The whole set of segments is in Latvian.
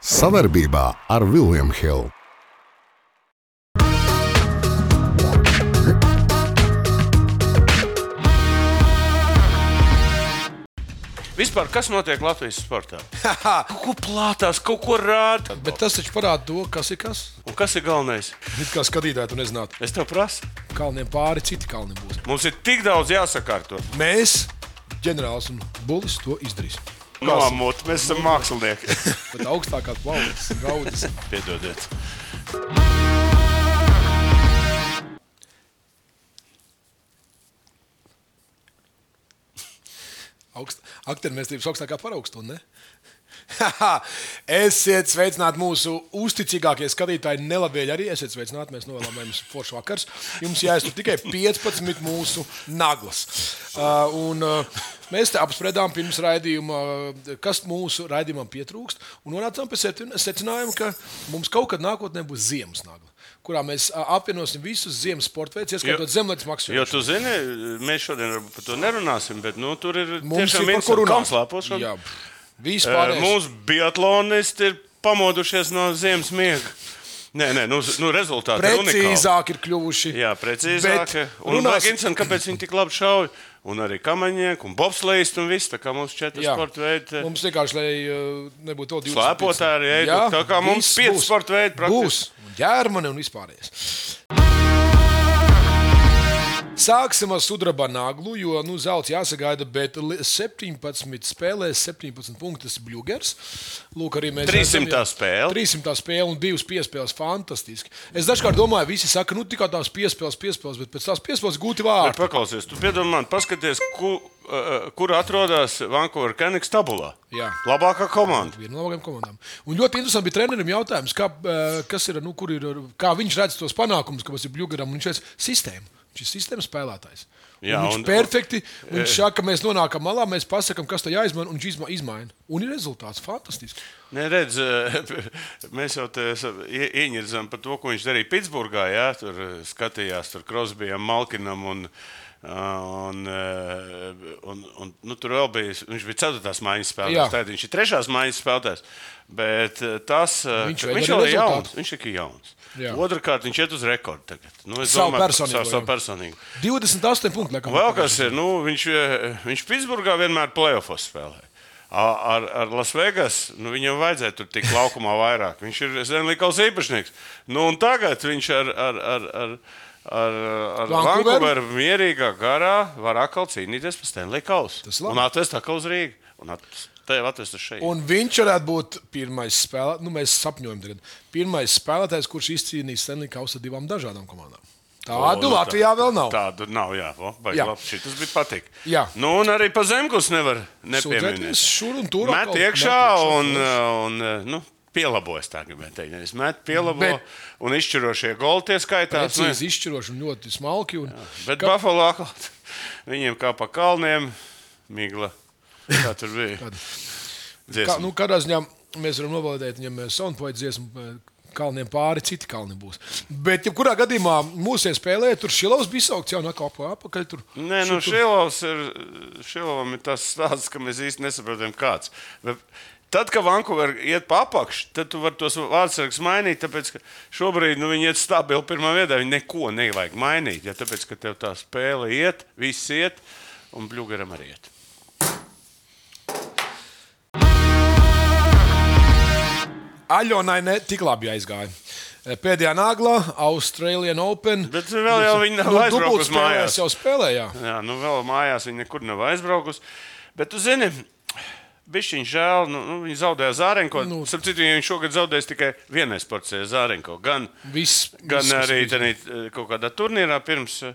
Savarbībā ar Vilniņu Hildu. Vispār, kas notiek Latvijas sportā? kaut ko plātās, kaut ko rāda. Bet tas taču parāda to, kas ir kas. Un kas ir galvenais? It kā skatītāji, tu nezinātu, Es tev prasu. kalniem pāri citi kalni būs. Mums ir tik daudz jāsakārto. Mēs, ģenerālis un bulis, to izdarīsim. Nomot, mēs esam mākslinieki. Bet augstākās paudzes, gaudas. Piedodiet. Augst, Aktermēstības augstākā paraugstunda. Esiet sveicināti mūsu uzticīgākie skatītāji, nelabvēlīgi arī esiet sveicināti. Mēs novēlam jums foršu vakars. Jums jāiztur tikai 15 mūsu naglas. Uh, un, uh, mēs te apspriedām pirms raidījuma, uh, kas mūsu raidījumam pietrūkst. Un nonācām pie secin- secinājuma, ka mums kaut kad nākotnē būs ziemas nagla, kurā mēs uh, apvienosim visus ziemas sporta veidus, ieskaitot zemlētas Jo maksājumu. tu zini, mēs šodien par to nerunāsim, bet nu, tur ir Mums tiešām ir par ko runāt. Vispār. Mūsu biatlonisti ir pamodušies no ziemas miega. Nē, nē, nu, nu rezultāti ir unikāli. Precīzāk ir kļuvuši. Jā, precīzāk. Bet Un runās- Vaginsons, kāpēc viņi tik labi šauj? Un arī kamaņnieki, un bobslēgs, un viss. Tā kā mums četri Jā. sporta veidi. Mums vienkārši, lai uh, nebūtu to 25. Slēpotāji arī ēd, tā kā mums pieci sporta veidi praktiski. Būs. Ģērmani un vispārējais. Sāksim ar sudraba naglu, jo nu, zelts jāsagaida, bet li- 17 spēlēs, 17 punktus Bluegers. Lūk, arī mēs 300 redzam, spēle. 300 spēle un divas piespēles. Fantastiski. Es dažkārt domāju, visi saka, nu tikai tās piespēles, piespēles, bet pēc tās piespēles gūti vārdi. Paklausies, tu piedod man, paskaties, ku, uh, kur atrodas Vankūveras Kenigs tabulā. Jā. Labākā komanda. Viena no labākajām komandām. Un ļoti interesanti bija trenerim jautājums, kā, kas ir, nu, ir, kā viņš redz tos panākumus, kas ir Bluegaram. Viņš ir sistēma. Ir sistēmas spēlētājs. Jā, un viņš un- perfekti. un Viņš saka, ka mēs nonākam malā, mēs pasakām, kas tā jāizmaina, un viņš izma- izmaina. Un ir rezultāts fantastisks. Neredz, mēs jau te esam ie- ieņirzam par to, ko viņš darīja Pitsburgā. Jā, tur eh, skatījās tur Krosbijam, Malkinam un, un, eh, un, un nu, tur vēl bija. Viņš bija ceturtās maiņas Jā. spēlētājs. Tad viņš ir trešās maiņas spēlētājs. Bet eh, tas eh, Viņš viņš vēl ir jauns. Viņš ir jauns. Otrakārt, viņš iet uz rekordu tagad. Nu, Savu domāju, personīgo, Savu, savu personīgo. 28 punkti. Laikam, Vēl kas ir, nu, viņš, eh, viņš Pitsburgā vienmēr plēsofos spēlē. Ar, ar Lasvegas nu, viņam vajadzēja tur tik laukumā vairāk. Viņš ir Zenlīkaus īpašnieks. Nu, un tagad viņš ar, ar, ar, ar, ar, ar? Vankūveru mierīgā garā var atkal cīnīties par Stanley Kausu. Un atvest atkal uz Rīgu. Un at, tev atvest uz šeit. Un viņš varētu būt pirmais spēlētājs, nu mēs sapņojam, tagad. pirmais spēlētājs, kurš izcīnīs Stanley Kausa divām dažādām komandām. Tādu nu, Latvijā vēl nav. Tādu nav, jā. O, vai Jā. labi, Šitas bija patīk. Jā. Nu, un arī pa zemgus nevar nepieminēt. Šur un tur. Met iekšā met iekšā, un, un nu, pielabojas tā, gribētu teikt. Nevis met, pielabo Bet- un izšķirošie goli tie skaitās. nu, Precīzi izšķiroši un ļoti smalki. Un, Bet Buffalo atkal viņiem kā pa kalniem, migla. Kā tur bija? Kā, nu, kādā ziņā mēs varam novēlēt viņam soundpoint dziesmu. eh, Kalniem pāri, citi kalni būs. Bet, ja kurā gadījumā mūsu spēlē, tur Šilovs bija saukts jau nākamā apakaļ. Tur. Nē, nu Šilovs ir, Šilovam ir tas stāsts, ka mēs īsti nesaprotam, kāds. Bet Tad, kad Vankūverā iet pa apakšu, tad tu vari tos vārdsargus mainīt. Tāpēc, ka šobrīd nu, viņi iet stabili pirmā vietā. Viņi neko nevajag mainīt. Ja, tāpēc, ka tev tā spēle iet, viss iet, un Bluegaram arī iet. Aļonai ne tik labi aizgāja. Eh, Pēdējā naglā Austrālijas Open. Bet vēl jau viņi nav aizbraukusi dubultspēlēs mājās. jau spēlēja. Jā, nu vēl mājās viņa nekur nav aizbraukusi. Bet, tu zini, Bišķiņš žēl, nu, nu, viņi zaudēja Zārenko. Nu, Nu. Starp citu, viņš šogad zaudēs tikai vienais porcijā Zārenko. Gan, Viss, gan viss, arī viss. tenī, eh, kaut kādā turnīrā pirms uh,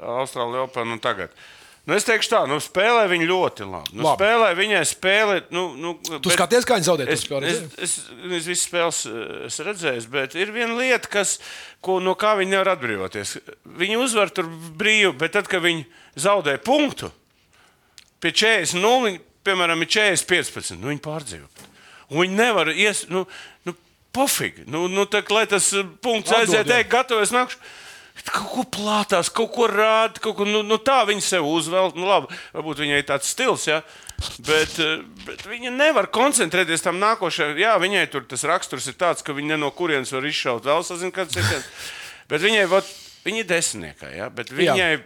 Austrālijas Open un tagad. Nu, es teikšu tā, nu, spēlē viņa ļoti labi. Nu, Labi. spēlē viņai spēlē. Nu, nu, Tu skaties, kā viņi zaudēja to Es, es, es, es visas spēles eh, esmu redzējis, bet ir viena lieta, kas, ko, no kā viņi nevar atbrīvoties. Viņi uzvar tur brīvi, bet tad, kad viņi zaudē punktu, pie 40, nu, viņi, piemēram, ir 40, 15, nu, viņi pārdzīvo. Un viņi nevar ies, nu, nu pofīgi. Nu, nu, tā, lai tas eh, punkts aiziet, ej, gatavojas nākšu. Kaut ko plātās, kaut ko rāda, kaut ko nu, nu, tā viņa sev uzvelk. Nu, labi, varbūt viņai tāds stils, ja? Bet, eh, bet viņa nevar koncentrēties tam nākošajam. Jā, viņai tur tas raksturs ir tāds, ka viņa no kurienes var izšaut vēl sazināties, kāds ir. Bet viņai, vot, viņa ir desmitniekā, ja? bet viņai, jā.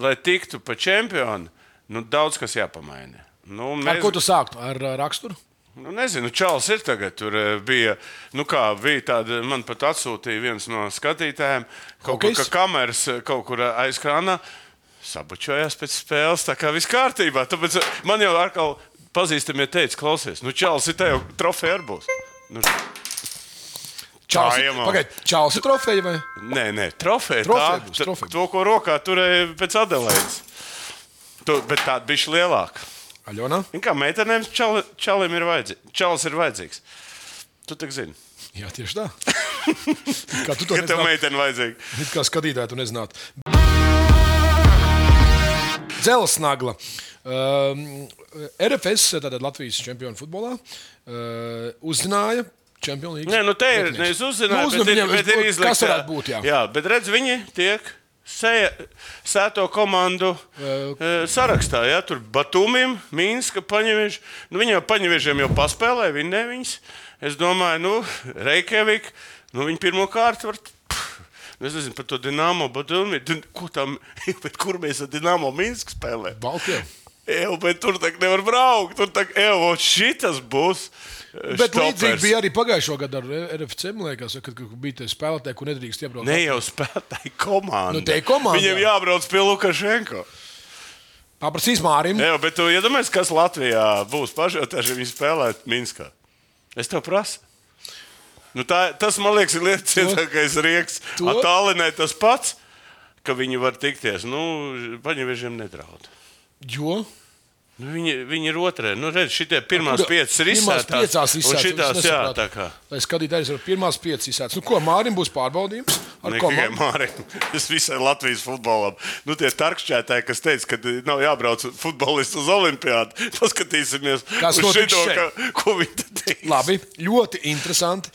lai tiktu pa čempionu, nu, daudz kas jāpamaina. Nu, Ar ko tu sāktu? Ar uh, raksturu? Nu, nezinu, Čāls ir tagad. Tur eh, bija, nu kā, bija tāda, man pat atsūtīja viens no skatītājiem, kaut kur, ka kameras eh, kaut kur aiz krāna sabučojās pēc spēles. Tā kā viss kārtībā. Tāpēc eh, man jau atkal pazīstamie teica, klausies, nu Čāls ir te jau trofeja ar būs. Nu, ir trofeja vai? nē, nē, trofeja. Trofeja tā, būs, trofeja To, ko rokā turēja pēc Adelaides. Tu, bet tāda bija lielāka. Aļona? Kā meitenēm čali, čalim ir vajadzīgs. Čalis ir vajadzīgs. Tu tak zini, Jā, tieši tā. Kā tu to ka tev meitene vajadzīga. It kā skatītāji to nezinātu. Dzelsnagla. Um, RFS, tātad Latvijas čempionu futbolā, uh, uzzināja čempionu līniju. Nē, nu te ir. Uzzināju, Nu, bet, ir, viņam- bet ir izlikts. kas varētu būt, jā. jā, bet redz, viņi tiek sēto komandu uh, sarakstā. Jā, tur Batumim, Minska, Paņeviņš. Nu, viņi jau Paņeviņšiem jau paspēlēja, viņi ne viņus. Es domāju, nu, Reikjavik, nu, viņi pirmo kārtu var. Es nezinu par to dīnāmo, bet ko tam, bet kur mēs ar dīnāmo Minsku spēlējam? Baltijā. Eju, bet tur tā nevar braukt. Tur tā, eju, šitas būs. Eh, Bet štopers. līdzīgi bija arī pagājušā gada ar RFC, liekas, kad, kad bija tie spēlētāji, kur nedrīkst iebraukt. Ne jau spēlētāji komanda. Nu, komanda, Viņiem jā. jābrauc pie Lukašenko. Paprasīs Mārim. Jā, bet tu iedomājies, kas Latvijā būs pašotāši, ja viņi spēlē Minskā. Es tev prasu. Nu, tā, tas, man liekas, ir lietas cietākais rieks. Tālinē tas pats, ka viņi var tikties. Nu, paņeviešiem nedraud. Jo Nu, viņi, viņi ir otrē. Nu, redz, šitie pirmās piecas ir pirmās izsētās. piecās es jā, tā kā. Lai skatītājs ar pirmās piecas izsētas. Nu, ko Mārim būs pārbaudījums ar komandu? Mārim, es visai Latvijas futbolam. Nu, tie tarkšķētāji, kas teica, ka nav jābrauc futbolists uz olimpiādu, paskatīsimies, Kas notiks šito, ka, ko viņi te teica. Labi, ļoti interesanti.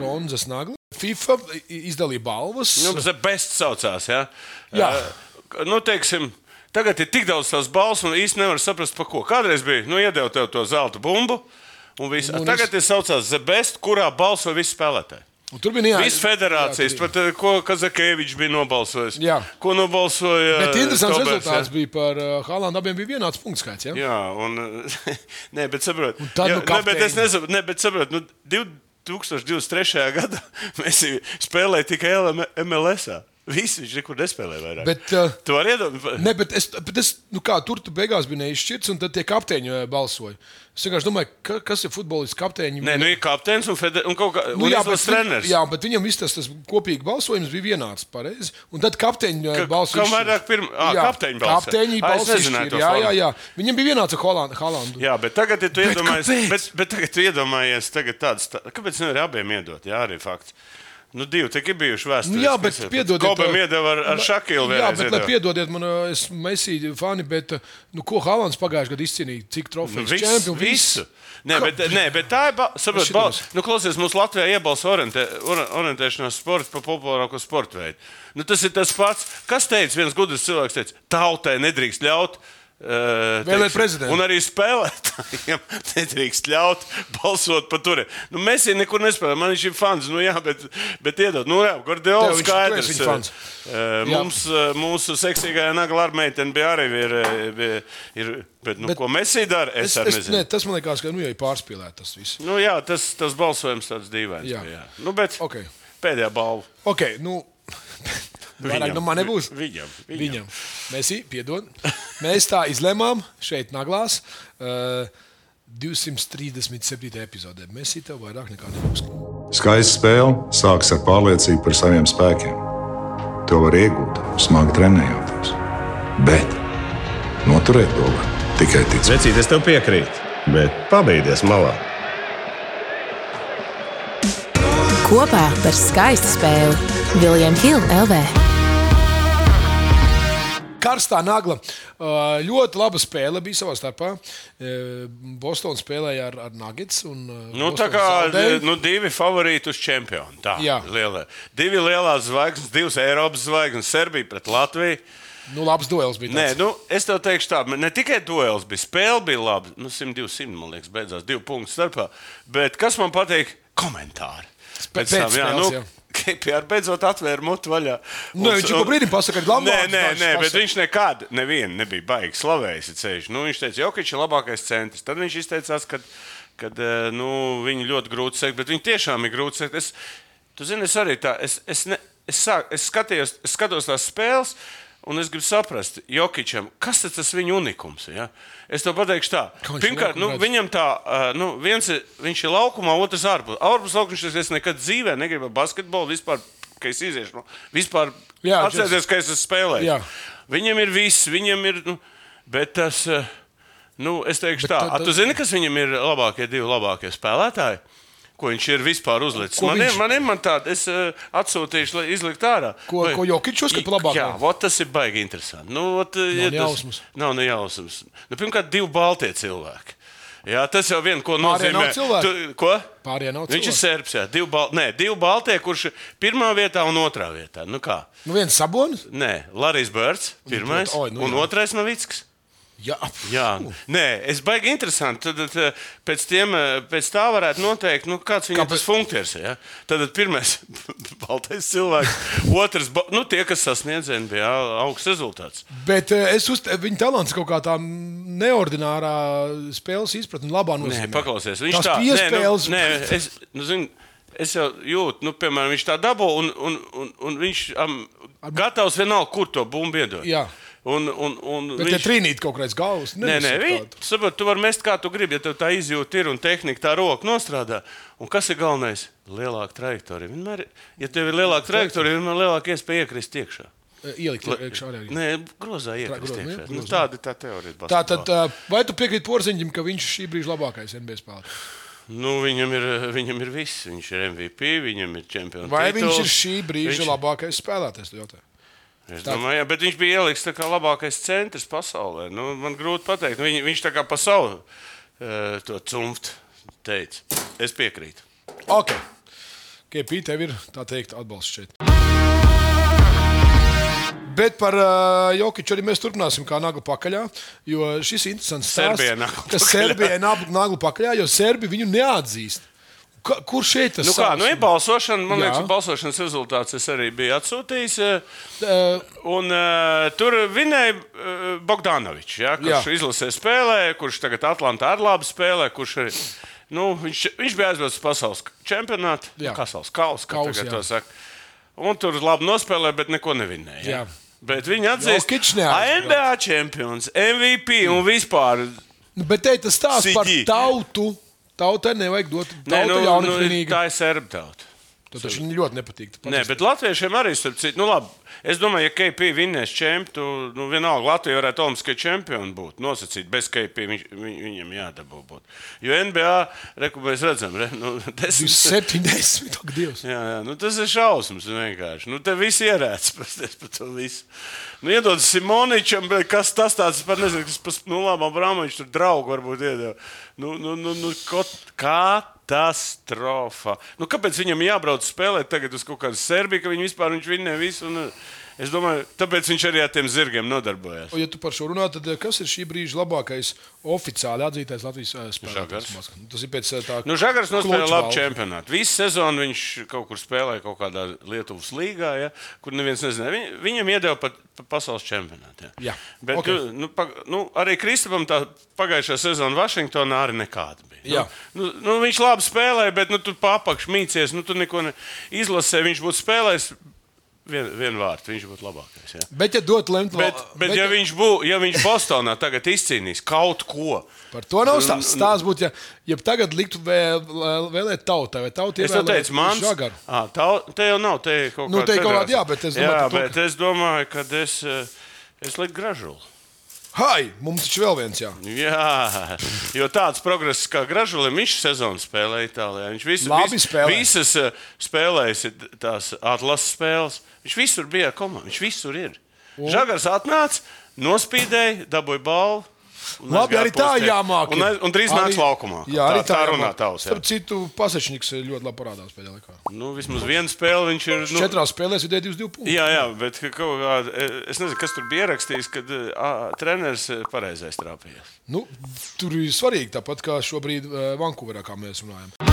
Bronzas nagla. FIFA izdalīja balvas. Nu, The best saucās. Ja? Jā. Eh, Nu, teiksim, tagad ir tik daudz tās balss, un īsti nevar saprast, par ko. Kādreiz bija, nu, iedeva tev to zelta bumbu. Un viss. Nu, Nu, tagad ir saucās The Best, kurā balso visi spēlētāji. Un tur bija jā, Visas federācijas, jā, pat eh, ko Kazakēvičs bija nobalsojis. Jā. Ko nobalsoja? Bet interesants Tobers, rezultāts bija par uh, Hālandu. Abiem bija vienāds punkts skaits. Ja? Jā, un nē, bet saprot, tad jā, nu ne, bet es nesaprotu, ne, bet saprot, nu, 2023. gadā mēs spēlējām tikai MLS. -ā. Visi viņš nekur nespēlēja vairāk. Bet, uh, tu vari iedomāties, Ne, bet es, bet es nu kā, tur tu beigās bija neizšķirts, un tad tie kapteiņi uh, balsoja. Es vienkārši domāju, ka, kas ir futbolists kapteiņi. Nē, nu ir kapteinis un, feder, un kaut kā Nu, jā, bet, treneris. jā, bet viņam viss tas, tas kopīgi balsojums bija vienāds. Pareizi. Un tad kapteiņi Ka- balsoja. kam vairāk pirm- ā, kapteiņi balsoja. Kapteiņi balsoja. Jā, jā, jā. Viņam bija vienāds ar Holandu. Holandu. Jā, bet tagad, ja tu Bet iedomājies, bet, bet tagad tu iedomājies, tagad tāds, tā, kāpēc nevar abiem iedot? Jā, arī fakts. Nu, divi tik ir bijuši vēsturē. Nu, jā, bet piedodiet, Kobam iedeva ar, ar Šakilu. Jā, vienreiz bet, lai iedeva. piedodiet man, es mesīju fani, bet, nu, ko Halands pagājušajā gadā izcīnīja? Cik Nu, trofejas? visu, Čempionu, visu. Nē, bet, nē, bet tā ir. Saprot, Es bal, šitos- nu, klausies, mums Latvijā iebalso orientē, ori- orientēšanās sports par populārāko sporta veidu. Nu, tas ir tas pats, kas teica, viens gudrs cilvēks teica, tautai nedrīkst ļaut. Vēlēt prezidentu. Un arī spēlētājiem nedrīkst ļaut balsot par turi. Nu, mēs jau nekur nespēlējam. Man viņš ir fans, nu jā, bet, bet iedod, nu jā, Gordiola skaidrs. mums, mūsu seksīgajā nagla armeitene bija arī ir, ir, ir bet, nu, Bet- ko Messi dara, es, Es, es ne, tas man liekas, ka nu, jau ir pārspīlēts tas viss. Nu, jā, tas, tas balsojums tāds dīvains. Jā. bija, Jā. Nu, bet Ok. pēdējā balva. Ok, nu, vairāk no man nebūs. Viņam. viņam. Viņam. Mēs piedod. Mēs tā izlēmām šeit, Naglās, uh, 237. epizodē. Mēs tev vairāk nekā nebūs. Skaista spēle sākas ar pārliecību par saviem spēkiem. To var iegūt, smagi trenējoties. Bet noturēt to var tikai ticēt. Vecīt, es tev piekrītu, bet pabeigties malā. Kopā par skaistu spēli Viljams Hilde LV. Karstā nagla. Uh, ļoti laba spēle bija savā starpā. Uh, Bostonā spēlēja ar, ar Nuggets. Un, uh, Nu, Boston tā kā zaudēja. nu, divi favorīti uz čempionu. Tā, Jā. lielie. Divi lielās zvaigznes, divas Eiropas zvaigznes, Serbija pret Latviju. Nu, labs duels bija. Nē, tāds. nu, es tev teikšu, tā, ne tikai duels bija, spēle bija laba. Nu, 100-200, man liekas, beidzās divu punktu starpā. Bet kas man patīk? Komentāri. Pēc Pēc tam, jā, spēles, nu, jā. KPR beidzot atvēra mutu vaļā. Nē, viņš jau brīdim pasaka, ka Nē, labāks nē, dažs nē, bet viņš nekad nevienu nebija baigi slavējis. Nu, viņš teica, ka viņš ir labākais centrs. Tad viņš izteicās, ka kad, eh, nu, viņu ļoti grūti sekot, bet viņi tiešām ir grūti sekot. Es, tu zini, es arī tā, es, es, ne, es, sāk, es, skatījos, es skatos tās spēles. Un es gribu saprast, Jokičam, kas tas viņa unikums ir. Ja? Es tev pateikšu, tā. Pirmkārt, nu, viņam tā, nu, viens ir, viņš ir laukumā, otrs ārpus. Ārpus laukuma es nekad dzīvē negribu basketbolu vispār, ka es iziešu. Nu, vispār Jā, atcerieties, ka es esmu spēlējis. Jā. Viņam ir viss, viņam ir. Nu, bet tas, nu, es teikšu, Bet tā, tad- tad, tu zini, kas viņam ir labākie divi labākie spēlētāji? Ko viņš ir vispār uzlicis? Ko Man viņš- ir, man ir man tāda, es uh, atsūtīšu, lai izliktu ārā. Ko- ko Jokić uzskata par labāko? Jā, vot tas ir baigi interesanti. Nu, vot, ja ne tas-. Nav ne jausmas. Nu, pirmkārt, divi baltie cilvēki. Jā, tas jau vien, ko Pārējie nozīmē. nav? Tu, ko? Pārējie nav Viņš ir cilvēki? serbs, jā. Divi, bal... Nē, divi baltie, kurš ir pirmā vietā un otrā vietā. Nu kā? Nu, viens sabonis. Nē, Larijs Bērts, pirmais, Oi, nu un jā. otrais Novickis. Jā, Jā, nē, es baigi interesanti. Tad, tad eh, pēc, tiem, eh, pēc tā varētu noteikt, nu, kāds viņam tas funkcijas ir. Ja? Tad tad pirmais baltais cilvēks, otrs, nu, tie, kas sasniedz NBA augsts rezultāts. Bet eh, es uzskatu, viņa talants kaut kā tā neordinārā spēles izpratne, labā Nē, nozīmē. paklausies, viņš Tās tā piespēles- Nē, nu, nē, es, nu, zin, es jau jūtu, nu, piemēram, viņš tā dabū, un, un, un, un viņš um, gatavs vienalga, kur to bumbu iedot. Jā. Un, un, un Bet viņš... viņš... trīnīt kaut kāds galvas. Nē, nē, viņi saprot, tu vari mest kā tu gribi, ja tev tā izjūta ir un tehnika tā roka nostrādā. Un kas ir galvenais? Lielāka trajektorija. Vienmēr, ja tev ir lielāka trajektorija, vienmēr lielāka iespēja iekrist iekšā. Ielikt iekšā arī. Nē, grozā iekrist grozā, iekšā. Nu, tāda ir tā teorija. Tā tad, vai tu piekrīti Porziņģim, ka viņš šī brīža labākais NBA spēlētājs? Nu, viņam, ir, viņam ir viss. Viņš ir MVP, viņam ir čempions. Vai viņš tituls. ir šī brīža Viņš- labākais spēlētājs? Es domāju, jā, bet viņš bija ieliks kā labākais centrs pasaulē. Nu, man grūti pateikt. Nu, Viņ, viņš tā kā pa savu uh, to cumftu teica. Es piekrītu. Ok. KP tev ir tā teikt atbalsts šeit. Bet par uh, Jokiču arī mēs turpināsim kā nagla pakaļā. Jo šis ir interesants Serbijai nagla ka pakaļā. Serbijai nagla pakaļā, jo Serbi viņu neatzīst. Kur šeit tas Nu, kā, nu, ir balsošana. Man Jā. liekas, ka balsošanas rezultāts es arī biju atsūtījis. Uh, Un, uh, tur vinēja uh, Bogdanovičs, ja, kurš Jā. izlasē spēlē, kurš tagad Atlantā ar labu spēlē. Kurš arī, nu, viņš, viņš bija aizbraucis uz pasaules čempionātu. Jā. Nu, Pasaules kausa, kā Kausa, tagad jā. to saka. Un tur labi nospēlē, bet neko nevinēja. Jā. Ja. Bet viņi atzīst, ka. NBA čempions, MVP un vispār. nu, bet te ir tas stāsts par tautu. Tautai nevajag dot Nē, tautu nu, nu, jaunatnīgi. tā ir serba tauta. Tad taču viņi ļoti nepatīk. Nē, bet latviešiem arī starp citu, nu labi. Es domāju, ja KP vinnēs čempionu, nu vienalga Latvija varētu olimpiskai čempioni būt. Nosacīt, bez KP viņš, viņ, viņam jādabū būt. Jo NBA, reku mēs redzam, re, nu, desmit, 70, ak, Dievs. Jā, jā, nu, tas ir šausmas vienkārši. Nu, te viss ierēdz pasties par to visu. Nu, iedod Simoničam, bet kas tas tāds, pat nezinu, kas pas, nu, labi, Abramovičs tur draugu varbūt iedod. Nu, nu, nu, nu, kot, katastrofa. Nu, kāpēc viņam jābrauc spēlēt tagad uz kaut kādu Serbiju, ka viņi vispār viņš vinnē visu? Un, es domāju, tāpēc viņš arī ar tiem zirgiem nodarbojās. Ja tu par šo runā, tad eh, kas ir šī brīža labākais oficiāli atzītais Latvijas eh, spēlētājs? Tas ir pēc eh, tā. Nu, Žagars nospēlēja labu čempionātu. Visu sezonu viņš kaut kur spēlēja kaut kādā Lietuvas līgā, ja, kur neviens nezināja. Viņ, viņam iedeva pat pa pasaules čempionātu. Ja. Jā, Bet ok. okay. nu, pa, nu, arī Kristapam tā pagājušā sezona Vašingtonā arī nekāda bija. Jā. Nu, nu, nu, viņš labi spēlēja, bet nu, tur papakš mīcies. Nu, tur neko ne... izlasē. Viņš būtu spēlējis vien vārdu. Viņš būtu labākais. Ja. Bet, ja dot lemt, Bet, bet, ja viņš būtu, ja viņš Bostonā tagad izcīnīs kaut ko, par to nav stāsts. Stāsts būtu, ja, ja tagad liktu vēl, vēlēt tautai, vai tautai Es tev teicu, man Žagaru. te jau nav. Te ir kaut Nu, kāda te ir kaut kāda, jā, bet es domāju jā, to, bet es domāju, ka es, eh, es liku gražulu. Hai, mums taču vēl viens, jā. Jā, jo tāds progress kā Gražulim, viņš sezonu spēlēja Itālijā. Viņš visu, Labi vis, spēlē. visas eh, spēlējas tās atlases spēles. Viņš visur bija komanda, viņš visur ir. Žagars atnāca, nospīdēja, dabūja balvu. Un Labi, arī tā postēt. jāmāk. Un, un drīz nāks laukumā. Jā, arī tā, tā runā tavs. Starp citu, Pasečniks ļoti labi parādās pēdējā laikā. Nu, vismaz viena spēle viņš ir. Nu, Četrās spēlēs vidēji 22 punktus. Jā, jā, bet ka kaut kā, es nezinu, kas tur bija ierakstījis, kad uh, treneris eh, pareizais trāpījās. Nu, tur ir svarīgi, tāpat kā šobrīd uh, Vankūverā, kā mēs runājam.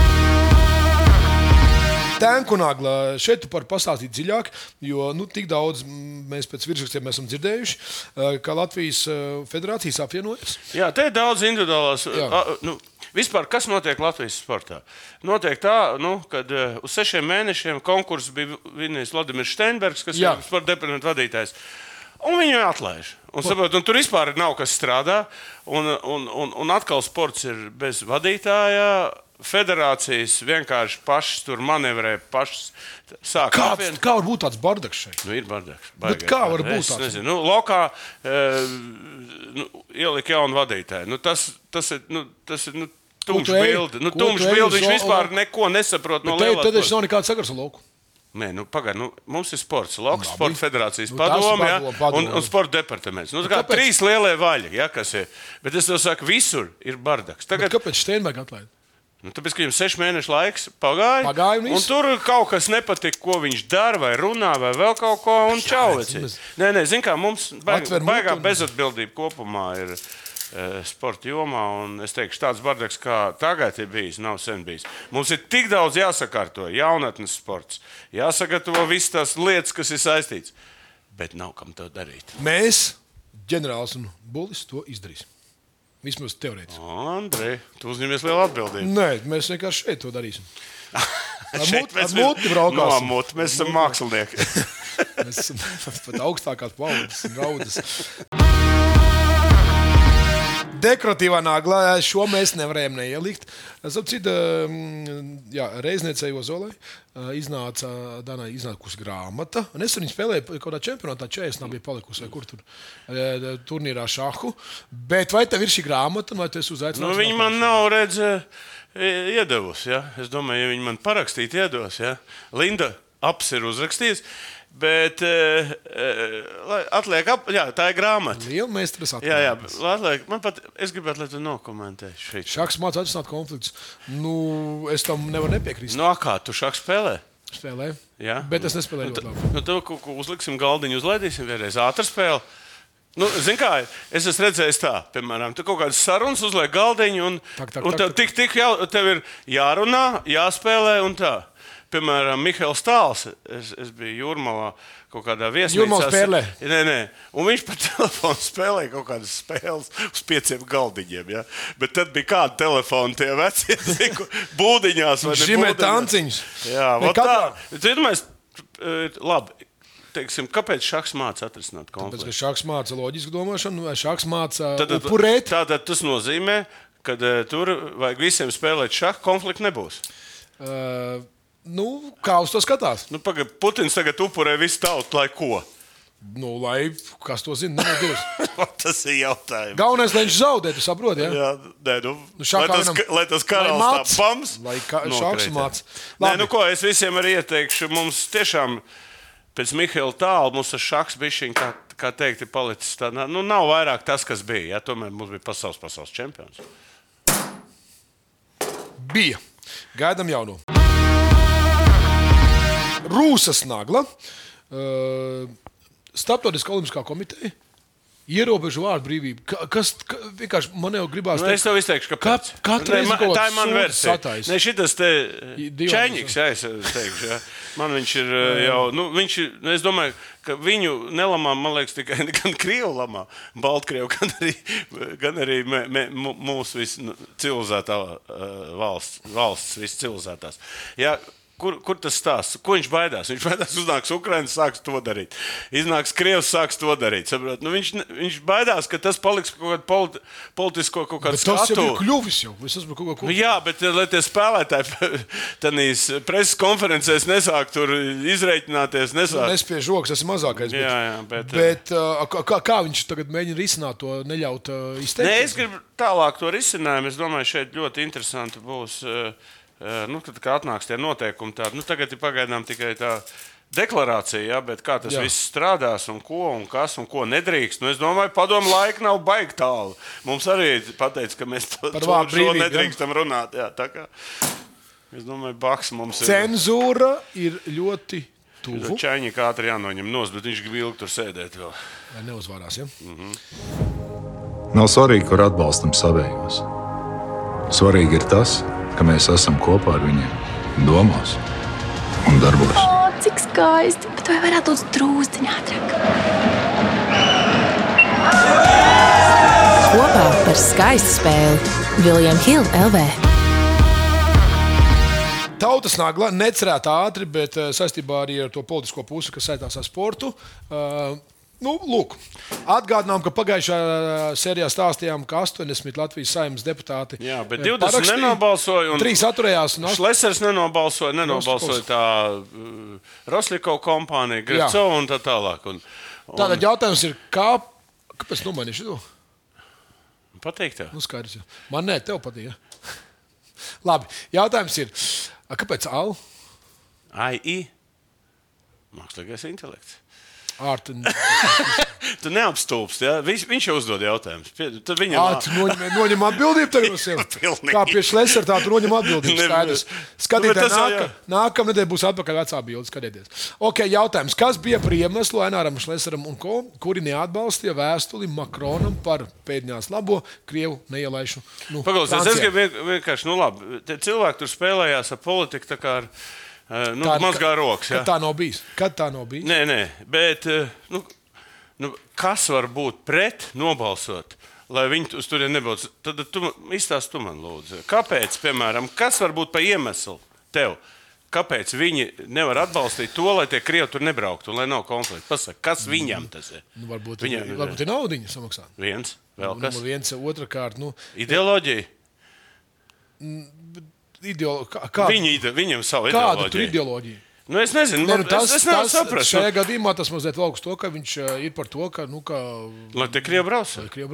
Tēnku nagla šeit tu par pastāstīt dziļāk, jo nu, tik daudz mēs pēc virsrakstiem esam dzirdējuši, uh, ka Latvijas uh, federācijas apvienojas. Jā, te ir daudz individuālās. A, nu, vispār, kas notiek Latvijas sportā? Notiek tā, nu, kad uh, uz sešiem mēnešiem konkursu bija vinnējis Vladimirs Steinbergs, kas Jā. ir sporta departamenta vadītājs. Un viņu atlaiž. Un, saprot, un tur vispār nav kas strādā. Un, un, un, un atkal sports ir bez vadītāja. Federācijas vienkārši pašas tur manevrē, pašas sāk Kā, apvien- kā var būt tāds bardaks šeit? Nu, ir bardaks. Bet kā var būt Es tāds? nezinu, nu, lokā e, nu, ielika jaunu vadītāju. Nu, tas, tas ir. Nu, tas ir nu, Tumšs bilde. Nu, tumšs uz Viņš vispār neko nesaprot no lielās tad sporta. nav nekāds sakars ar lauku. Nē, nu, pagaid, nu, mums ir sports, Lokas. Sporta Federācijas Nu, padome, ja, un, un sporta departaments. Nu, tā kā kāpēc? trīs lielie vaļi, ja, kas ir. Bet es tev saku, visur ir bardaks. Bet Tagad, kāpēc Steinberga atlaid? Nu, tāpēc, ka viņam sešu mēnešu laiks pagāja, Pagāja un un tur kaut kas nepatika, ko viņš dara, vai runā, vai vēl kaut ko. Un čau, veci. mēs- Nē, nē, zini, kā mums baig, baigā un- bezatbildība kopumā ir e, sporta jomā. un Es teikšu, tāds bardaks, kā tagad ir bijis, nav sen bijis. Mums ir tik daudz jāsakārto, jaunatnes sports, jāsagatavo visas tās lietas, kas ir saistītas. Bet nav kam to darīt. Mēs, ģenerālis un bulis, to izdarīsim. Vismaz teorētiski. Andrej, tu uzņemies lielu atbildību. Nē, mēs vienkārši šeit to darīsim. Ar muti- braukāsim. No, muti, mēs esam mākslinieki. Mēs esam pat augstākās paudzes raudas. Dekoratīvā nagla šo mēs nevarējām neielikt. Citu, jā, reizniecēji Ozolai iznāca Danai iznākusi grāmata. Un es viņu spēlēju kaut kādā čempionātā, 40 bija palikusi, vai kur tur turnīrā šahu. Bet vai tev ir šī grāmata, vai tu esi uzaicināts? Nu, viņi man nav redzējuši, iedevusi. Ja? Es domāju, ja viņi man parakstītu, iedos. Ja? Linda aps ir uzrakstījusi. Bet uh, uh, atliek, ap, jā, tā ir grāmata. Liela meistars Jā, jā, atliek, man pat, es gribētu, lai tu nokomentē šeit. Šāds mācās atrisināt konfliktus. Nu, es tam nevaru nepiekrist. No kā tu šāk spēlē? Spēlē. Jā. Bet es nespēlēju Nu, labi. Nu, tu kaut ko uzliksim galdiņu, uzlaidīsim vienreiz ātrā spēlē. Nu, Zini, kā es esmu redzējis, tā, piemēram, tu kaut kādas sarunas uzliek galdiņu, un, Tak, tak, un tev tak. tik, tik jau, tev ir jārunā, jāspēlē un tā. Piemēram, Mihails Tāls. Es, es biju Jūrmalā kaut kādā viesnīcā. Spēlē? Nē, nē. Un viņš pa telefonu spēlēja kaut kādas spēles uz pieciem galdiņiem. Ja? Bet tad bija kāda telefona, tie veci būdiņās. vai Žimē tanciņus. Jā, tā. iedomājies, eh, labi. Teiksim, kāpēc šāds mācās atrisināt Tāpēc, ka konfliktu? šāds māca loģisku domāšanu, vai šāds māca Tad- upurēt. Tātad tas nozīmē, ka uh, tur vajag visiem spēlēt šādu konfliktu nebūs. Uh, nu, kā uz to skatās? Nu, pagaid, Putins tagad upurē visu tautu, lai ko? Nu, lai kas to zina, neviens. tas ir jautājums. Galvenais, lai viņš zaudē, tu saproti. Ja? Jā, nē, nu, Nu, lai, tas, vienam- lai tas karalis māc, tā pams. lai ka- nokreitē. šāks māc. Nē, nu ko, es visiem arī ieteikšu. Mums tiešām pēc Mihaila tālu mums tas šaks bišķiņ, kā, kā teikt, ir palicis tā, nu, nav vairāk tas, kas bija. Ja? Tomēr mums bija pasaules, pasaules čempions. Bija. Gaidām jauno. Rūsas nagla. Uh, Startautiskā olimpiskā komiteja ierobežo vārdu brīvību. Ka, kas ka, vienkārši man jau gribās Nu, es tev izteikšu. Ka- katru Nē, reizi man- tā ir mana versija. sataisa. Nē, šitas te čēniņš, jā, es teikšu. Jā. Man viņš ir eh, jau, nu, viņš ir, nu, es domāju, ka viņu nelamā, man liekas, tikai gan Krievu lamā, Baltkrievu, gan arī, gan arī mē, mē, mūsu vis, nu, civilizētā uh, valsts, valsts viscivilizētās. Jā, Kur, kur tas stāsta? Ko viņš baidās? Viņš baidās, uznāks Ukraiņas, sāks to darīt. Iznāks Krievs, sāks to darīt. Saprot? Nu, viņš, viņš baidās, ka tas paliks kaut kāda politi, politisko kaut kāda Bet tas jau skatu. ir kļuvis. Jau. Es esmu kaut ko Nu, jā, bet eh, lai tie spēlētāji tādās preses konferencēs nesāk tur izreikināties, nesāk. Nespēju žoks, tas ir mazākais. Jā, jā, bet, bet uh, kā, kā- viņš tagad mēģina risināt to, neļaut uh, izteikt? Nē, es gribu tālāk to risinājumu. Es domāju, šeit ļoti interesanti būs. eh, eh, Nu, tad, atnāks tie noteikumi, tādi nu, tagad ir pagaidām tikai tā deklarācija, ja, bet kā tas Jā. jā. viss strādās un ko un kas un ko nedrīkst. Nu, es domāju, padomu laika nav baigi tālu. Mums arī pateica, ka mēs to, Par to brīvību, ja? nedrīkstam runāt. Jā, tā kā, es domāju, Baks mums ir. Cenzūra ir ļoti tuvu. Čaņķis ātri jānoņem nost, bet viņš grib ilgi tur sēdēt. Vēl. Lai neuzvārās. Ja? Nav svarīgi, kur atbalstam savējos. Svarīgi ir tas, ka mēs esam kopā ar viņiem, domās un darbos. O, cik skaisti! Bet vai varētu būt drūzciņā ātrāk? Kopā par skaistu spēli Viljams Hilde LV. Tautas nagla necerēta ātri, bet saistībā arī ar to politisko pusi, kas saistās ar sportu. Uh, Nu, lūk, atgādinām, ka pagājušajā sērijā stāstījām, ka 80 Latvijas saimnes deputāti Jā, bet eh, 20 parakstīja. nenobalsoja. un- Trīs atturējās. Un ast- Šlesers nenobalsoja, nenobalsoja tā uh, Rosliko kompānija, Grefco un tā tālāk. Un, un, Tātad jautājums ir, kā, kāpēc nomainīšu to? Pateikt, jā. Nu, skaidrs. jau. Man nē, tev patīk. ja? Labi, jautājums ir, kāpēc Al? AI. Mākslīgais intelekts. Ārta, Tu neapstulbst, ja? viņš, viņš jau uzdod jautājumus. Tad viņam ātri noņem, noņem atbildību no sevis. Pilnīgi. Kā pie Šlesera, tā tu noņem atbildību. Jau nāka, nākamā nedēļa būs atpakaļ vecā bilde. Skatieties. Ok, jautājums. Kas bija par iemeslu Aināram Šleseram un ko, kuri neatbalstīja vēstuli Makronam par pēdējās labo Krievu neielaišu? Nu, Paklausies, es gribu vien- vienkārši, nu labi, cilvēki tur spēlējās ar politiku, nu, Tā- mazgā rokas. Kad tā nav bijis? Kad tā nav bijis? Nē, nē, bet nu, nu, kas var būt pret nobalsot? Lai viņi uz turieni nebūtu. Tad tu izstāsti tu man, lūdzu. Kāpēc, piemēram, kas var būt par iemeslu tev? Kāpēc viņi nevar atbalstīt to, lai tie krievi tur nebrauktu lai nav konflikta? Pasaka, kas viņam tas ir? Nu, varbūt Viņam varbūt ir naudiņa samaksāt. Viens, vēl kas? Numur viens, otrā kārta. Nu, Ideoloģija. ideolo, kā, kā, Viņi, ide- viņam savu kāda tur ideoloģiju. ideoloģija? Nu, es nezinu, man, nu, tas, es, es nevaru tas, saprast. šajā gadījumā tas mazliet lauks to, ka viņš uh, ir par to, ka. Nu, ka Lai tie krievi brauc.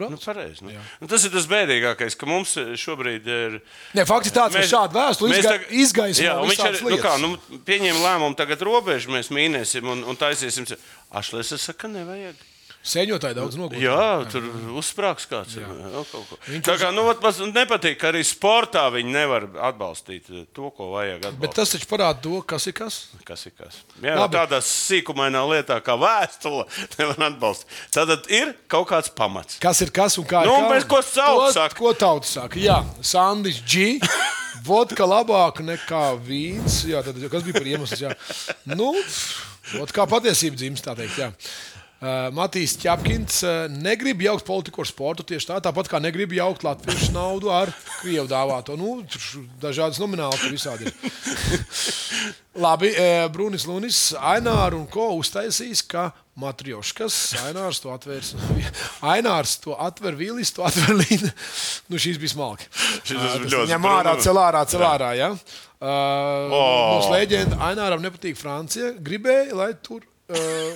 Nu, pareizi, nu. Nu, tas ir tas bēdīgākais, ka mums šobrīd ir. Nē, fakts ir tāds, ka šāda vēstule mēs izga, tagad- izgaismo Jā, viņš arī nu, kā, nu, pieņēma lēmumu, tagad robežu mēs mīnēsim un, un taisīsim. Ašlēs, es saku, ka nevajag. Sēņotāji daudz nogurst. Jā, tur uzsprāgs kāds. kaut ko. Viņš Tā kā nu, vat man nepatīk, ka arī sportā viņi nevar atbalstīt to, ko vajag atbalstīt. Bet tas taču parāda to, kas ir kas. Kas ir kas? Jā, Labi. tādā sīkumainā lietā kā vēstule nevar atbalstīt. Tad ir kaut kāds pamats. Kas ir kas un kā ir Nu, kā. bet ko tauta saka? Ko tauta saka? Jā, Sandis G. Vodka labāk nekā vīns. Jā, tad, kas bija par iemeslu? Jā. Nu, kā patiesība dzimst, tā teikt. Jā. Uh, Matīs Čapkins uh, negrib jaukt politiku ar sportu tieši tā, tāpat kā negrib jaukt latviešu naudu ar krievu dāvāto. Nu, dažādas nomināli tur visādi ir. Labi, uh, Brunis Lunis, Ainārs un ko uztaisīs, ka Matrioškas, Ainārs to atvērs. Ainārs to atver Vīlis, to atver Līna. Nu, šīs bija smalki. Ļoti Ņem ārā, cel ārā, cel ārā. Ja? Uh, O! Mūsu leģenda Aināram nepatīk Francija. Gribēja, lai tur. Uh,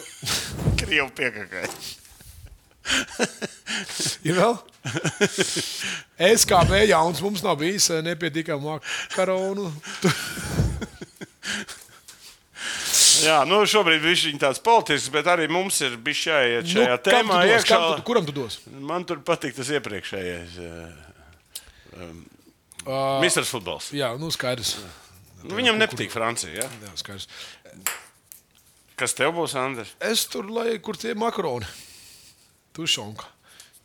Krievu piekakai. ir vēl? SKB jauns mums nav bijis eh, nepietiekama makaronu. Jā, nu šobrīd viņš ir tāds politisks, bet arī mums ir bijis jāiet Nu, šajā kam tēmā tu dos? iekšā. Tu- Kuram tu dos? Man tur patīk tas iepriekšējais. Um, Uh, Mistrs futbols. jā, nu skaidrs. Nu, viņam nepatīk Francija. Ja? Jā, skaidrs. Kas tev būs, Andris? Es tur, lai kur tie makaroni. Tušonka.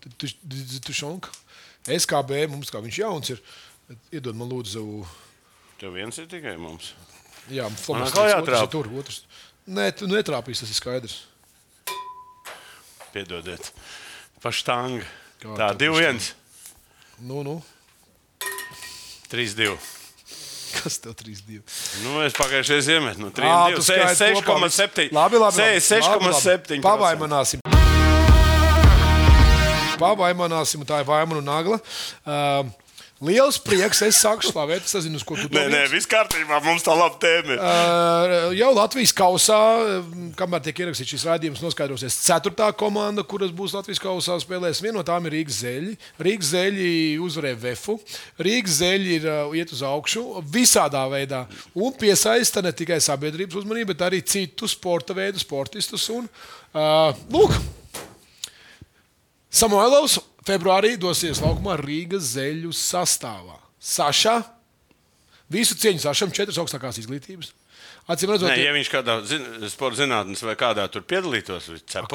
Tu- tu- tu- Tušonka. SKB mums kā viņš jauns ir. Iedod man lūdzu. Tev viens ir tikai mums. Jā, atkal otrs jātrāp. Tur, otrs. Nē, tu netrāpīsi, tas ir skaidrs. Piedodiet. Paštanga. Kā Tā, tev 2-1. Nu, nu. 3-2. Kas tev 3-2? Nu, es pagājušajā ziemē, nu, Ā, 3-2. tu skaidri kopā viss. 6,7. Labi, labi. 6,7. Pavaimanosim. Pavaimanosim, tā ir vaimanu nagla. Uh, Liels prieks, es sāku slavēt. Es nezinu, uz ko tu Nē, nē, domā. viss kārtībā. Mums tā laba tēma. Uh, jau Latvijas kausā, uh, kamēr tiek ierakstīts šis raidījums, noskaidrosies ceturtā komanda, kuras būs Latvijas kausā spēlēs. Viena no tām ir Rīgas zeļi. Rīgas zeļi uzvarēja Vefu. Rīgas zeļi ir uh, iet uz augšu visādā veidā un piesaista ne tikai sabiedrības uzmanību, bet arī citu sporta veidu sportistus. Un, uh, lūk, Samuēlovs februārī dosies laukumā Rīgas zeļu sastāvā. Saša, visu cieņu Sašam, četras augstākās izglītības. Acīm redzot, Nē, ja viņš kādā zin, sporta zinātnē vai kādā tur piedalītos, tad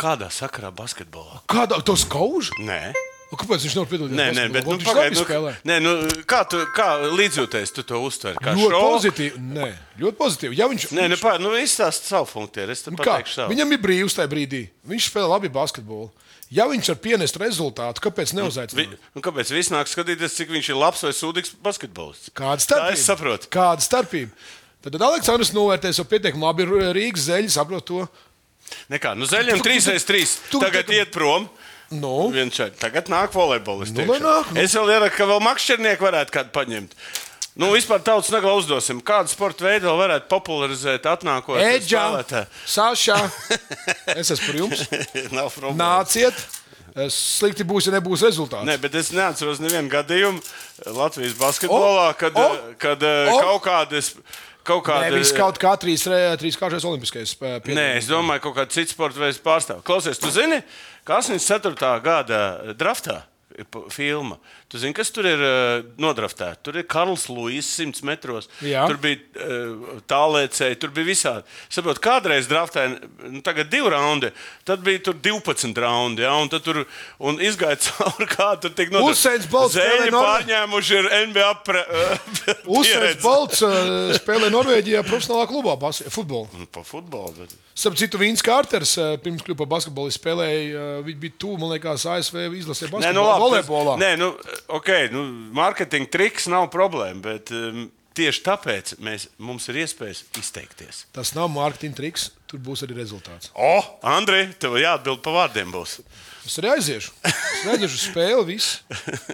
kādā sakarā basketbolā? kādā to skauž? Nē. O, Kāpēc viņš nav piedalījies? Nē, nē, bet nu, pagaid, nu, nē, nu, kā, tu, kā līdzjūties tu to uztver? Kā Ļoti šovu? pozitīvi. Nē, ļoti pozitīvi. Ja viņš, Nē, nu, viņš, pār, nu izstāst savu funkciju. Es tam nu pateikšu savu. viņam ir brīvs tajā brīdī. Viņš spēlē labi basketbolu. Ja viņš var pienest rezultātu, kāpēc Vi, neuzaicināt? nu, kāpēc viss nāk skatīties, cik viņš ir labs vai sūdīgs basketbolists? Kāda Tā starpība? es saprotu. Kāda starpība? Tad, tad Aleksandrs novērtēs jau pietiekami labi. Rīgas zeļi saprot to. Nekā, nu tu- 3x3. tu- Tagad tu- iet prom. Nu. Tagad nāk volejbolists. Nu, nāk, nu. Es vēl ierakstu, ka vēl makšķernieku varētu kādu paņemt. Nu, vispār tautas naglā uzdosim, kādu sporta veidu vēl varētu popularizēt, atnākot spēlētāji. Saša, es esmu par jums. Nav problēma. Nāciet, slikti būs, ja nebūs rezultāts. Nē, bet es neatceros nevienu gadījumu Latvijas basketbolā, O, kad, o, kad o. kaut kādas. Kaut Nē, kāda, viss kaut kā trīs, trīs kārtas olimpiskais. Nē, piedalījums. es domāju, ka kaut kāda cita sporta veida pārstāvja. Klausies, tu zini, ka 84. gada draftā ir filma. Tu zini, kas tur ir uh, nodraftēts? Tur ir Karls Luīs, 100 metros. Jā. Tur bija uh, tālēcēji, tur bija visādi. Saprot, kādreiz draftēja, nu, tagad divi raundi, tad bija tur 12 raundi. Ja, un tad tur un izgāja cauri kādu tur tik Usains Bolts spēlē Zēļi Norvē- pārņēmuši ir NBA pre, pieredzi. Bolts ā, spēlē Norvēģijā profesionālā klubā, bas- futbolā. Nu, Pa futbolu. Bet... Starp citu, Vīns Kārters pirms kļuva par basketbolistu spēlēja. Viņš bija tuvu, man liekas, ASV izlasē Nē, nu, labi, volejbolā. Nē, nu, ok, nu, mārketinga triks nav problēma, bet um, tieši tāpēc mēs, mums ir iespējas izteikties. Tas nav mārketinga triks, tur būs arī rezultāts. O, Andrej, tev jāatbild pa vārdiem. Būs. Es arī aiziešu. Es uz spēli, viss.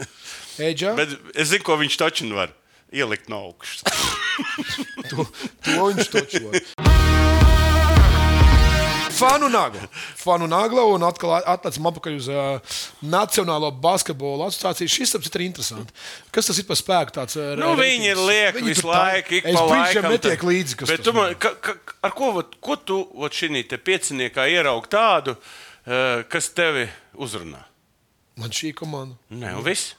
Eģā, Bet es zinu, ko viņš taču var ielikt no augšas. to, to viņš taču var. Fanu Nagla. Fanu Nagla un atkal atnācam atpakaļ uz uh, Nacionālo basketbola asociāciju. Šis apskats ir interesants. Kas tas ir par spēku? Tāds, uh, nu, viņi ir lieki visu laiku. ik Es brīžiem netiek līdzi, Bet tu man, ka, ka, ar ko, vat- ko tu šī pieciniekā ieraugi tādu, uh, kas tevi uzrunā? Man šī komanda. Nē, un viss.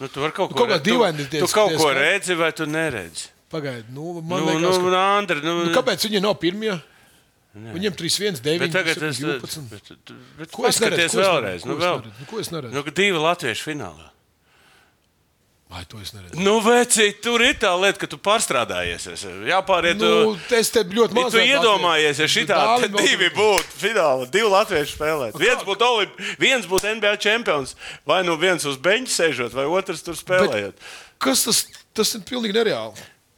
Nu, tu vari kaut ko kā re- tu- Tu kaut ko redzi, vai tu neredzi? Pagaidiet, nu, man Nu, liekas, nu, ka... Andri, nu, nu, kāpēc viņi nav pirmie? Viņiem 3, 1, 9, Bet tagad es 12. bet, bet Ko es neredzu? paskaties Ko es vēlreiz. neredzu? Nu, vēl? Nu, ko es neredzu? nu, divi latviešu finālā. Vai to es neredzu? Nu, veci, tur ir tā lieta, ka tu pārstrādājies. Es- Jāpāriet. Nu, es te ļoti maz. tu iedomājies, ja Dāvim vēl- divi būtu finālā, divi latvieši spēlēt. Viens būtu, Olimp... viens būtu NBA čempions, vai nu viens uz beņķa sēžot, vai otrs tur spēlējot. Kas tas, tas ir pilnīgi nereāli.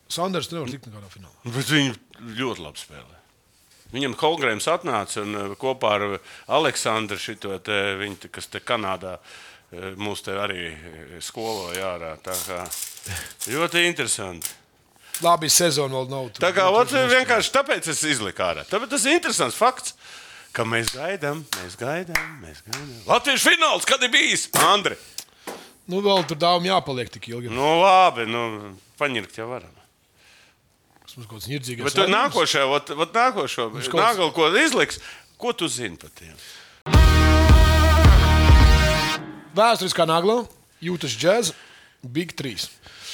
Sanders nevar tikt nekādā finālā. Bet viņi ļoti labi spēlē. Viņam Holgrēms atnāca un uh, kopā ar Aleksandru šito te, viņu, te, kas te Kanādā uh, mūs te arī skoloja ārā. Tā kā ļoti interesanti. Labi, sezona vēl nav. tur. Tā kā Tur ot, vienkārši tāpēc es izliku ārā. Tāpēc tas ir interesants fakts. Ka mēs gaidām, mēs gaidām, mēs gaidām. Latvijas fināls, kad ir bijis? Andri. Nu, vēl tur dāvim jāpaliek tik ilgi. Nu, labi, nu, paņirkt jau varam. Tas mums kaut kāds nirdzīgais. Bet tu nākošajā, ot, ot nākošo, kaut- nākal, ko izliks, ko tu zini par tiem? Vēsturiskā nagla, jūtas džēza, Big 3.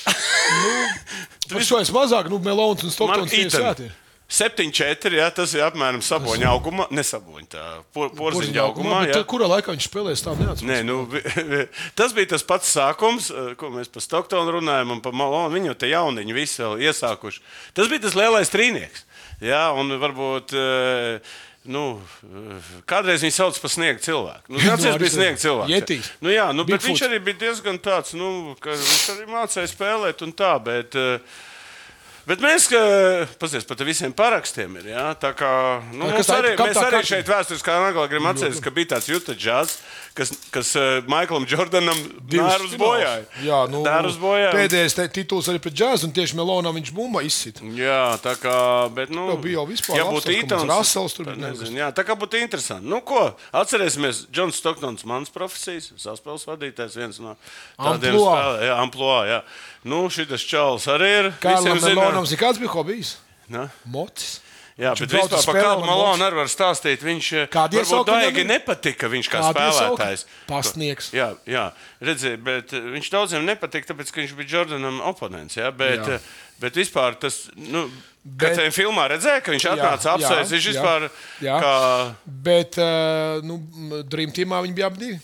nu, par šo es mazāk, nu, Melons un Stoktons ir svēti. 7-4, jā, tas ir apmēram saboņa augumā, ne saboņa, tā por, porziņa augumā. Jā. Kurā laikā viņš spēlēs tādu neatceros? Nē, nu, tas bija tas pats sākums, eh, ko mēs par Stocktonu runājam, un par Malonu. Viņi jau te jauniņi visi vēl iesākuši. Tas bija tas lielais trīnieks. Jā, un varbūt. eh, Nu, eh, kādreiz viņi sauc par sniega cilvēku. Nu, kāds Nu, bija sniega cilvēks? Jetīs. Nu, jā, nu, bet Bigfoots. viņš arī bija diezgan tāds, nu, ka viņš arī mācīja spēlēt un tā. Bet, eh, Bet mēs, paskatieties, pat visiem parakstiem ir. Jā, tā kā nu, mums arī, mēs arī šeit vēsturiskā naglā gribam atcerēties, ka bija tāds jūtas džāzs, kas, kas uh, Maiklam Jordanam fināls. bojāja. Jā, nu, Nērus bojāja. Pēdējais tituls arī pret džēzu, un tieši Melonā viņš bumba izsita. Jā, tā kā. Bet, nu, Jau bija jau vispār labs būtu Itons, Russells tur bija nezinu, jā, tā kā būtu interesanti. Nu, ko? Atcerēsimies, Džons Stoktons, mans profesijas, saspēles vadītājs, viens no tādiem Amplua. spēlē- Jā, amploā, jā. Nu, šis čāls arī ir. Visiem Melonam, zinām. zini, kāds bija hobijs? Na? Mocis. Jā, bet vispār par kādu malonu arī var stāstīt. Viņš eh, viņam Daigi nepatika, viņš kā spēlētājs. Pasniegs. Jā, jā. redziet, bet eh, viņš daudziem nepatika, tāpēc, ka viņš bija Jordanam oponents. Jā, bet, Jā. eh, bet vispār tas, nu, Bet- kad filmā redzēja, ka viņš atnāca apsveic, viņš vispār jā. kā Bet, nu, Dream Teamā viņi bija abi divi.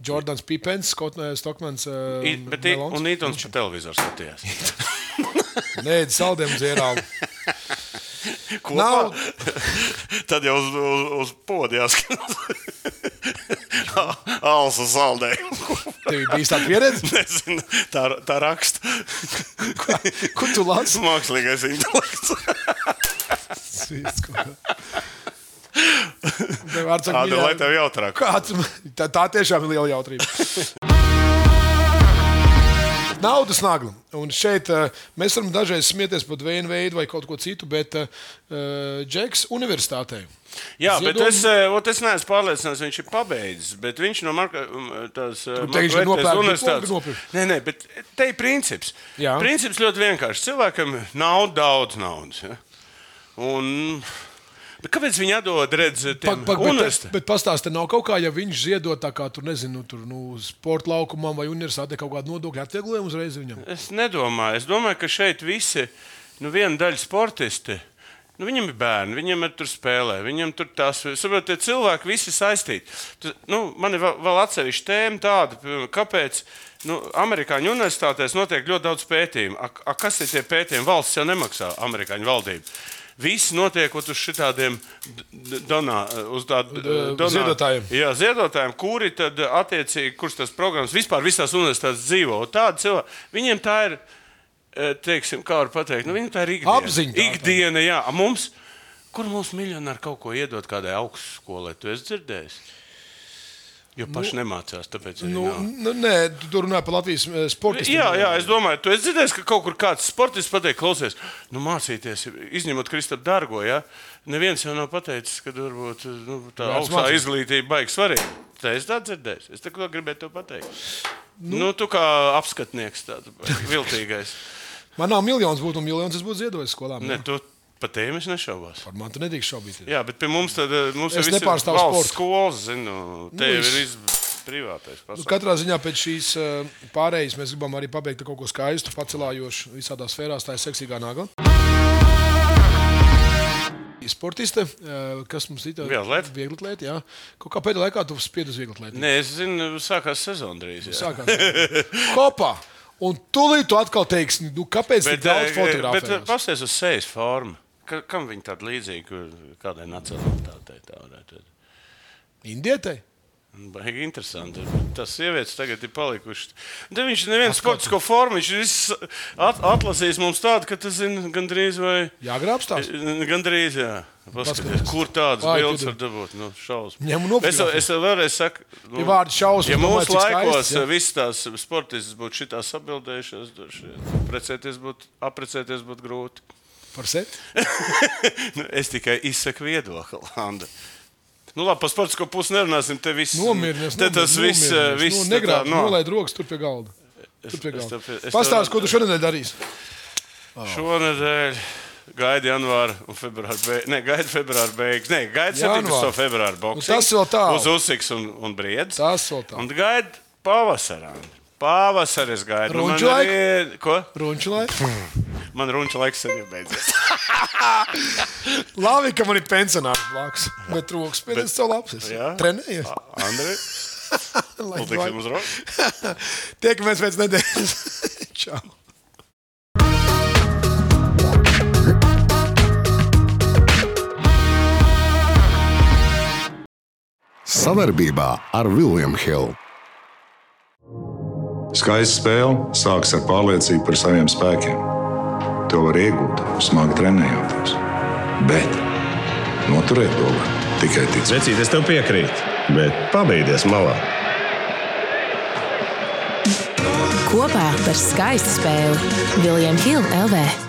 Jordans Pipens, Stokmans. Uh, I- Bet, i- un Nītons pa televizoru skatījās. Nē, saldēm dzērām. Kopā? Nav- Tad jau uz, uz, uz podia jāskatās. Alsa saldējumu. Tev bija tāda pieredze? Nezinu, tā, tā raksta. Kur tu lasi? Mākslīgais intelekts. Tev mīļā- lai tev jautrāk. Kāds, tā, tā tiešām ir liela jautrība. Naudas nagla. Un šeit uh, mēs varam dažreiz smieties par vienu veidu vai kaut ko citu, bet uh, Džeks universitātē. Jā, bet Ziedojumi- es, eh, ot, es neesmu pārliecināts, viņš ir pabeidzis. Bet viņš no Marka, um, tās, eh, nopērk universitātes- nopirkt? Nē, nē, bet te ir princips. Jā. Princips ļoti vienkāršs. Cilvēkam nav daudz naudas. Ja? Un, bet kāpēc viņi atdod redzēt, Pak, pak, bet, bet pastāstiet, nav kaut kā, ja viņš ziedot tā kā tur, nezinu, tur, nu, sporta laukumam vai universitātē kaut kādu nodokļu atvieglojumu uzreiz viņam. Es nedomāju. Es domāju, ka šeit visi, nu, viena daļa sportisti. Nu, viņam ir bērni, viņiem ir tur spēlē, viņam tur tas ir. Saprotiet, tie cilvēki visi saistīti. Tu, nu, man ir vēl, vēl atsevišķa tēma tāda, kāpēc nu, Amerikāņu universitātēs notiek ļoti daudz pētījumu. A, a, kas ir tie pētījumi? Valsts jau nemaksā amerikāņu valdību. Viss notiek ut uz šitādiem donā, uz donā- ziedotājiem. Jā, ziedotājiem, kuri tad attiecīgi, kurš tas programmas vispār visās universitātēs dzīvo. Un Tādi cilvēki, viņiem tā ir, eh, teiksim, kā var pateikt, nu, viņiem tā ir ikdiena. Apziņa. Ikdiena, jā. Mums, kur mums miljonāri kaut ko iedot kādai augstskolai, tu esi dzirdējis? Jo paši nu, nemācās, tāpēc Nu, nu, nē, tu tur runā par Latvijas eh, sportistiem. Jā, jā, es domāju, tu esi dzirdējis, ka kaut kur kāds sportists pateiks, klausies, nu, mācīties, izņemot Kristapu Dārgo. Ja? Neviens jau nav pateicis, ka varbūt nu, tā Vērts augstā mācīties. izglītība baigs svarīga. Tā es tā dzirdēju. Es tā gribēju to pateikt. Nu, nu, tu kā apskatnieks, tāds viltīgais. Man nav miljonus būtu, un miljonus es būtu ziedojis skolām. Ne. tu par tēmu es nešaubos. Par man tu nedrīkst šaubīties. Jā, bet pie mums tad eh, mums Es nepārstāvu sportu. skolas, zinu, te jau es- ir iz... privātais Nu, pasaules. katrā ziņā pēc šīs eh, pārējas mēs gribam arī pabeigt kaut ko skaistu, pacelājošu visādās sfērās. Tā ir seksīgā nagla. Sportiste, eh, kas mums ir tāda Vieglatlēte. viegli atlēta, jā. Kaut kā pēdējā laikā tu spiedi uz viegli atlētu. Nē, es zinu, sākās sezona drīz. jā. Sākās. Kopā. Un tūlīt tu atkal teiksi, nu, kāpēc tik daudz fotografiju? bet pasties uz sejas formu. Ka, kam viņi tāda līdzīga, kādai nacionālitātei tā varētu būt? Indietei? Baigi interesanti. Tas sievietes tagad ir palikušas. Te viņš nevienu sportisko formu, viņš ir at, atlasījis mums tādu, ka tas ir gandrīz vai. Jāgrābstās. Gandrīz, jā. Paskaties, kur tādas bildes var dabūt? Nu, šausmas. Es, es vēlreiz saku, nu, Ja vārdi šausmas, ja mūsu laikos skaistas, jā. visas tās sportistas būtu droši vien precēties būtu, aprecēties būtu grūti. Par sevi? Nu, es tikai izsaku viedokli, Anna. Nu, labi, par sportisko pusi nerunāsim. Te viss Nomierinies. Te tas viss, eh, viss nu, te negrāb, tā, no. nolaid rokas tur pie galda. Tur pie galda. Pastāsti, ko tu šodien darīsi. Šonadēļ gaida janvāra un februāra beigas. Nē, gaida februāra beigas. Nē, gaida 17. Janvāra. februāra boxing. Nu, tas vēl tālu. Uz Usiks un, un Briedis. Tas vēl tālu. Un gaida pavasarā. Pavasaris gaida. Laiku? arī- Ko? Runčulai. Man runča laiks sen ir beidzies. Labi, ka man ir pensionārs blakus. Bet rokas pēc savu labs. Jā. Trenējies. Nu, tiksim uz rokas. Tiekamies pēc nedēļas. Čau. Savarbībā ar Vilniņu Hildu. Skaista spēle sākas ar pārliecību par saviem spēkiem. To var iegūt, smagi trenējoties. Bet noturēt to var tikai ticēt. Vecīt, es tev piekrītu, bet pabeigties malā. Kopā par skaistu spēli Viljams Hilde LV.